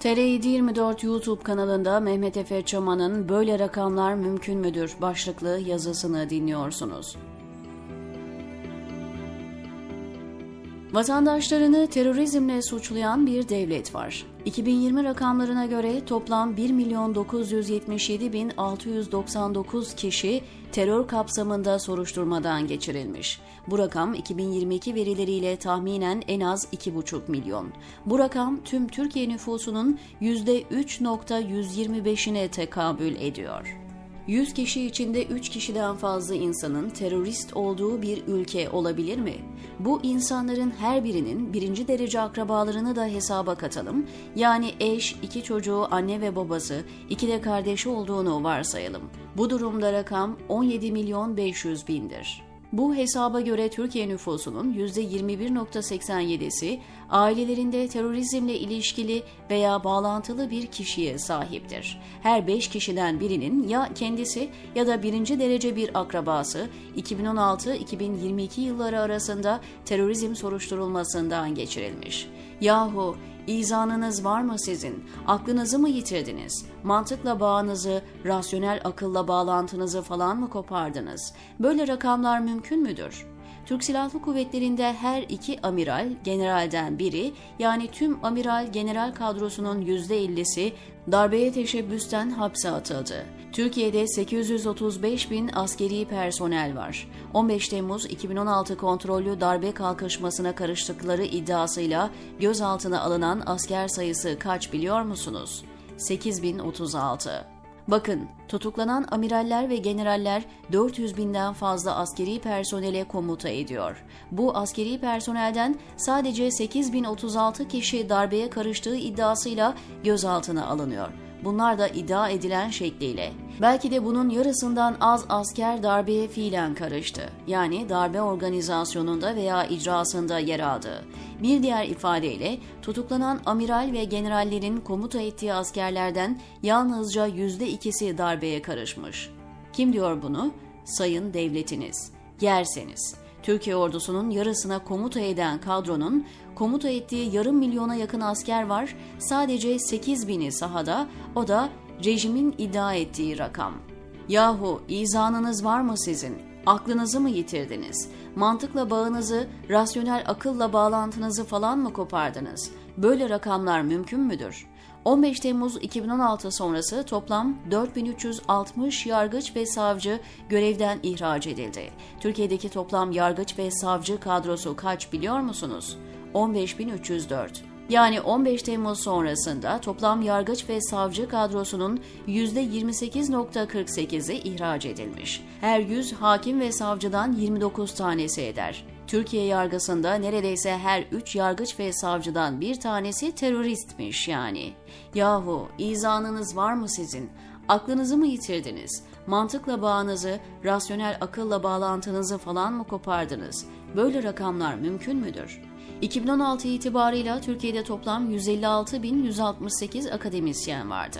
TR724 YouTube kanalında Mehmet Efe Çaman'ın Böyle Rakamlar Mümkün Müdür başlıklı yazısını dinliyorsunuz. Vatandaşlarını terörizmle suçlayan bir devlet var. 2020 rakamlarına göre toplam 1 milyon 977 bin 699 kişi terör kapsamında soruşturmadan geçirilmiş. Bu rakam 2022 verileriyle tahminen en az 2,5 milyon. Bu rakam tüm Türkiye nüfusunun %3.125'ine tekabül ediyor. 100 kişi içinde 3 kişiden fazla insanın terörist olduğu bir ülke olabilir mi? Bu insanların her birinin birinci derece akrabalarını da hesaba katalım. Yani eş, iki çocuğu, anne ve babası, iki de kardeşi olduğunu varsayalım. Bu durumda rakam 17 milyon 500 bindir. Bu hesaba göre Türkiye nüfusunun %21.87'si ailelerinde terörizmle ilişkili veya bağlantılı bir kişiye sahiptir. Her 5 kişiden birinin ya kendisi ya da birinci derece bir akrabası 2016-2022 yılları arasında terörizm soruşturulmasından geçirilmiş. Yahu İzanınız var mı sizin? Aklınızı mı yitirdiniz? Mantıkla bağınızı, rasyonel akılla bağlantınızı falan mı kopardınız? Böyle rakamlar mümkün müdür? Türk Silahlı Kuvvetleri'nde her iki amiral, generalden biri yani tüm amiral general kadrosunun %50'si darbeye teşebbüsten hapse atıldı. Türkiye'de 835 bin askeri personel var. 15 Temmuz 2016 kontrollü darbe kalkışmasına karıştıkları iddiasıyla gözaltına alınan asker sayısı kaç biliyor musunuz? 8036. Bakın, tutuklanan amiraller ve generaller 400 binden fazla askeri personele komuta ediyor. Bu askeri personelden sadece 8036 kişi darbeye karıştığı iddiasıyla gözaltına alınıyor. Bunlar da iddia edilen şekliyle. Belki de bunun yarısından az asker darbeye fiilen karıştı. Yani darbe organizasyonunda veya icrasında yer aldı. Bir diğer ifadeyle tutuklanan amiral ve generallerin komuta ettiği askerlerden yalnızca yüzde ikisi darbeye karışmış. Kim diyor bunu? Sayın devletiniz. Yerseniz. Türkiye ordusunun yarısına komuta eden kadronun komuta ettiği yarım milyona yakın asker var. Sadece 8 bini sahada, o da rejimin iddia ettiği rakam. Yahu izanınız var mı sizin? Aklınızı mı yitirdiniz? Mantıkla bağınızı, rasyonel akılla bağlantınızı falan mı kopardınız? Böyle rakamlar mümkün müdür? 15 Temmuz 2016 sonrası toplam 4360 yargıç ve savcı görevden ihraç edildi. Türkiye'deki toplam yargıç ve savcı kadrosu kaç biliyor musunuz? 15304. Yani 15 Temmuz sonrasında toplam yargıç ve savcı kadrosunun %28.48'i ihraç edilmiş. Her 100 hakim ve savcıdan 29 tanesi eder. Türkiye yargısında neredeyse her üç yargıç ve savcıdan bir tanesi teröristmiş yani. Yahu izanınız var mı sizin? Aklınızı mı yitirdiniz? Mantıkla bağınızı, rasyonel akılla bağlantınızı falan mı kopardınız? Böyle rakamlar mümkün müdür? 2016 itibarıyla Türkiye'de toplam 156.168 akademisyen vardı.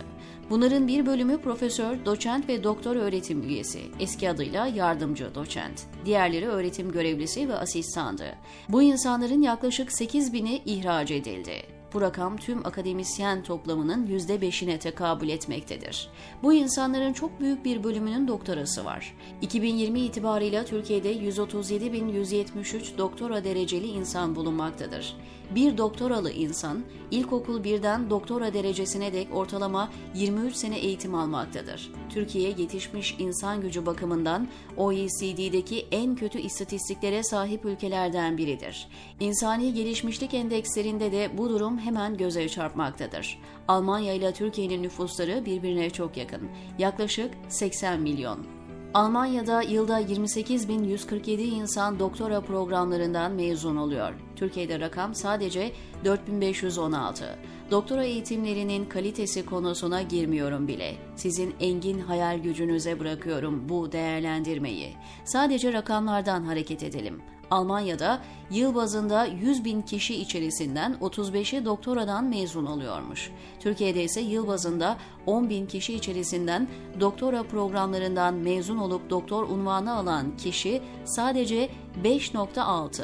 Bunların bir bölümü profesör, doçent ve doktor öğretim üyesi, eski adıyla yardımcı doçent. Diğerleri öğretim görevlisi ve asistandı. Bu insanların yaklaşık 8 bini ihraç edildi. Bu rakam tüm akademisyen toplamının %5'ine tekabül etmektedir. Bu insanların çok büyük bir bölümünün doktorası var. 2020 itibarıyla Türkiye'de 137.173 doktora dereceli insan bulunmaktadır. Bir doktoralı insan, ilkokul birden doktora derecesine dek ortalama 23 sene eğitim almaktadır. Türkiye yetişmiş insan gücü bakımından OECD'deki en kötü istatistiklere sahip ülkelerden biridir. İnsani gelişmişlik endekslerinde de bu durum hemen göze çarpmaktadır. Almanya ile Türkiye'nin nüfusları birbirine çok yakın. Yaklaşık 80 milyon. Almanya'da yılda 28.147 insan doktora programlarından mezun oluyor. Türkiye'de rakam sadece 4516. Doktora eğitimlerinin kalitesi konusuna girmiyorum bile. Sizin engin hayal gücünüze bırakıyorum bu değerlendirmeyi. Sadece rakamlardan hareket edelim. Almanya'da yıl bazında 100 bin kişi içerisinden 35'i doktoradan mezun oluyormuş. Türkiye'de ise yıl bazında 10 bin kişi içerisinden doktora programlarından mezun olup doktor unvanı alan kişi sadece 5.6.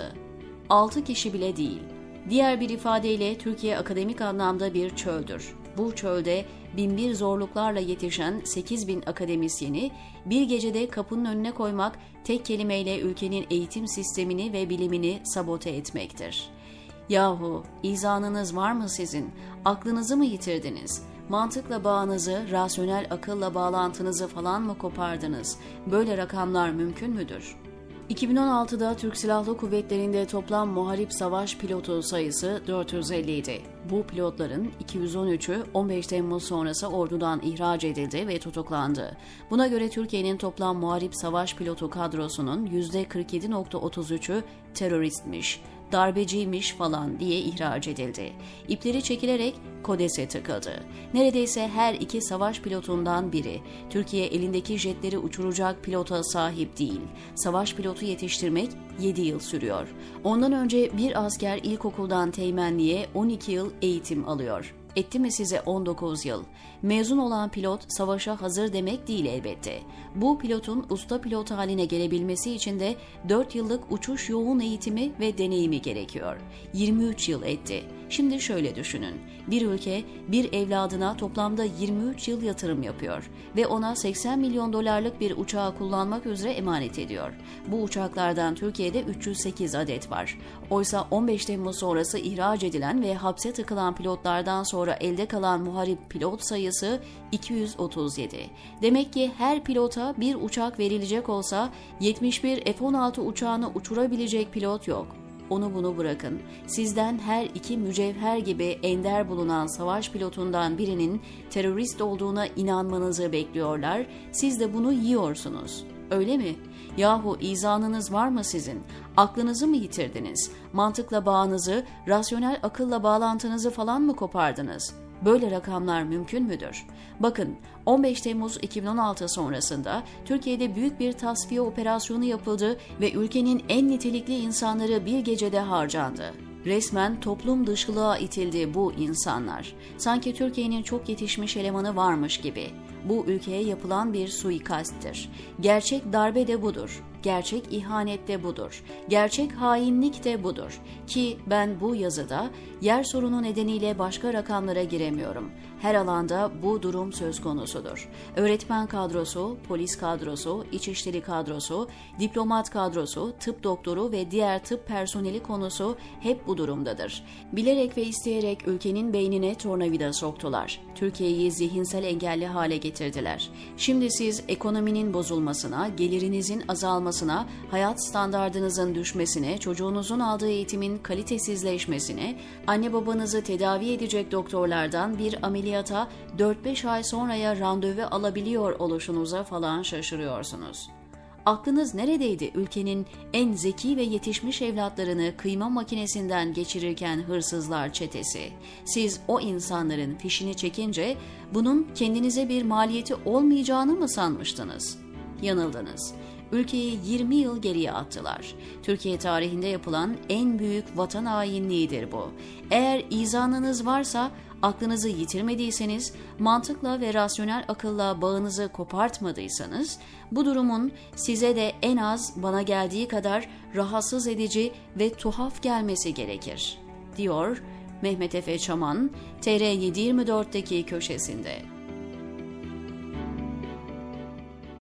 6 kişi bile değil. Diğer bir ifadeyle Türkiye akademik anlamda bir çöldür. Bu çölde binbir zorluklarla yetişen 8 bin akademisyeni bir gecede kapının önüne koymak tek kelimeyle ülkenin eğitim sistemini ve bilimini sabote etmektir. Yahu izanınız var mı sizin? Aklınızı mı yitirdiniz? Mantıkla bağınızı, rasyonel akılla bağlantınızı falan mı kopardınız? Böyle rakamlar mümkün müdür?'' 2016'da Türk Silahlı Kuvvetleri'nde toplam muharip savaş pilotu sayısı 450 idi. Bu pilotların 213'ü 15 Temmuz sonrası ordudan ihraç edildi ve tutuklandı. Buna göre Türkiye'nin toplam muharip savaş pilotu kadrosunun %47.33'ü teröristmiş darbeciymiş falan diye ihraç edildi. İpleri çekilerek Kodes'e tıkıldı. Neredeyse her iki savaş pilotundan biri Türkiye elindeki jetleri uçuracak pilota sahip değil. Savaş pilotu yetiştirmek 7 yıl sürüyor. Ondan önce bir asker ilkokuldan teğmenliğe 12 yıl eğitim alıyor. Etti mi size 19 yıl? Mezun olan pilot savaşa hazır demek değil elbette. Bu pilotun usta pilot haline gelebilmesi için de 4 yıllık uçuş yoğun eğitimi ve deneyimi gerekiyor. 23 yıl etti. Şimdi şöyle düşünün. Bir ülke bir evladına toplamda 23 yıl yatırım yapıyor ve ona 80 milyon dolarlık bir uçağı kullanmak üzere emanet ediyor. Bu uçaklardan Türkiye'de 308 adet var. Oysa 15 Temmuz sonrası ihraç edilen ve hapse tıkılan pilotlardan sonra elde kalan muharip pilot sayısı 237. Demek ki her pilota bir uçak verilecek olsa 71 F-16 uçağını uçurabilecek pilot yok. Onu bunu bırakın. Sizden her iki mücevher gibi ender bulunan savaş pilotundan birinin terörist olduğuna inanmanızı bekliyorlar. Siz de bunu yiyorsunuz. Öyle mi? Yahu izanınız var mı sizin? Aklınızı mı yitirdiniz? Mantıkla bağınızı, rasyonel akılla bağlantınızı falan mı kopardınız?'' Böyle rakamlar mümkün müdür? Bakın 15 Temmuz 2016 sonrasında Türkiye'de büyük bir tasfiye operasyonu yapıldı ve ülkenin en nitelikli insanları bir gecede harcandı. Resmen toplum dışılığa itildi bu insanlar. Sanki Türkiye'nin çok yetişmiş elemanı varmış gibi. Bu ülkeye yapılan bir suikasttir. Gerçek darbe de budur. Gerçek ihanet de budur. Gerçek hainlik de budur. Ki ben bu yazıda yer sorunu nedeniyle başka rakamlara giremiyorum. Her alanda bu durum söz konusudur. Öğretmen kadrosu, polis kadrosu, içişleri kadrosu, diplomat kadrosu, tıp doktoru ve diğer tıp personeli konusu hep bu durumdadır. Bilerek ve isteyerek ülkenin beynine tornavida soktular. Türkiye'yi zihinsel engelli hale getirdiler. Şimdi siz ekonominin bozulmasına, gelirinizin azalmasına, hayat standardınızın düşmesine, çocuğunuzun aldığı eğitimin kalitesizleşmesine, anne babanızı tedavi edecek doktorlardan bir ameliyata 4-5 ay sonraya randevu alabiliyor oluşunuza falan şaşırıyorsunuz. Aklınız neredeydi ülkenin en zeki ve yetişmiş evlatlarını kıyma makinesinden geçirirken hırsızlar çetesi? Siz o insanların fişini çekince bunun kendinize bir maliyeti olmayacağını mı sanmıştınız? Yanıldınız ülkeyi 20 yıl geriye attılar. Türkiye tarihinde yapılan en büyük vatan hainliğidir bu. Eğer izanınız varsa aklınızı yitirmediyseniz, mantıkla ve rasyonel akılla bağınızı kopartmadıysanız, bu durumun size de en az bana geldiği kadar rahatsız edici ve tuhaf gelmesi gerekir, diyor Mehmet Efe Çaman, TR724'deki köşesinde.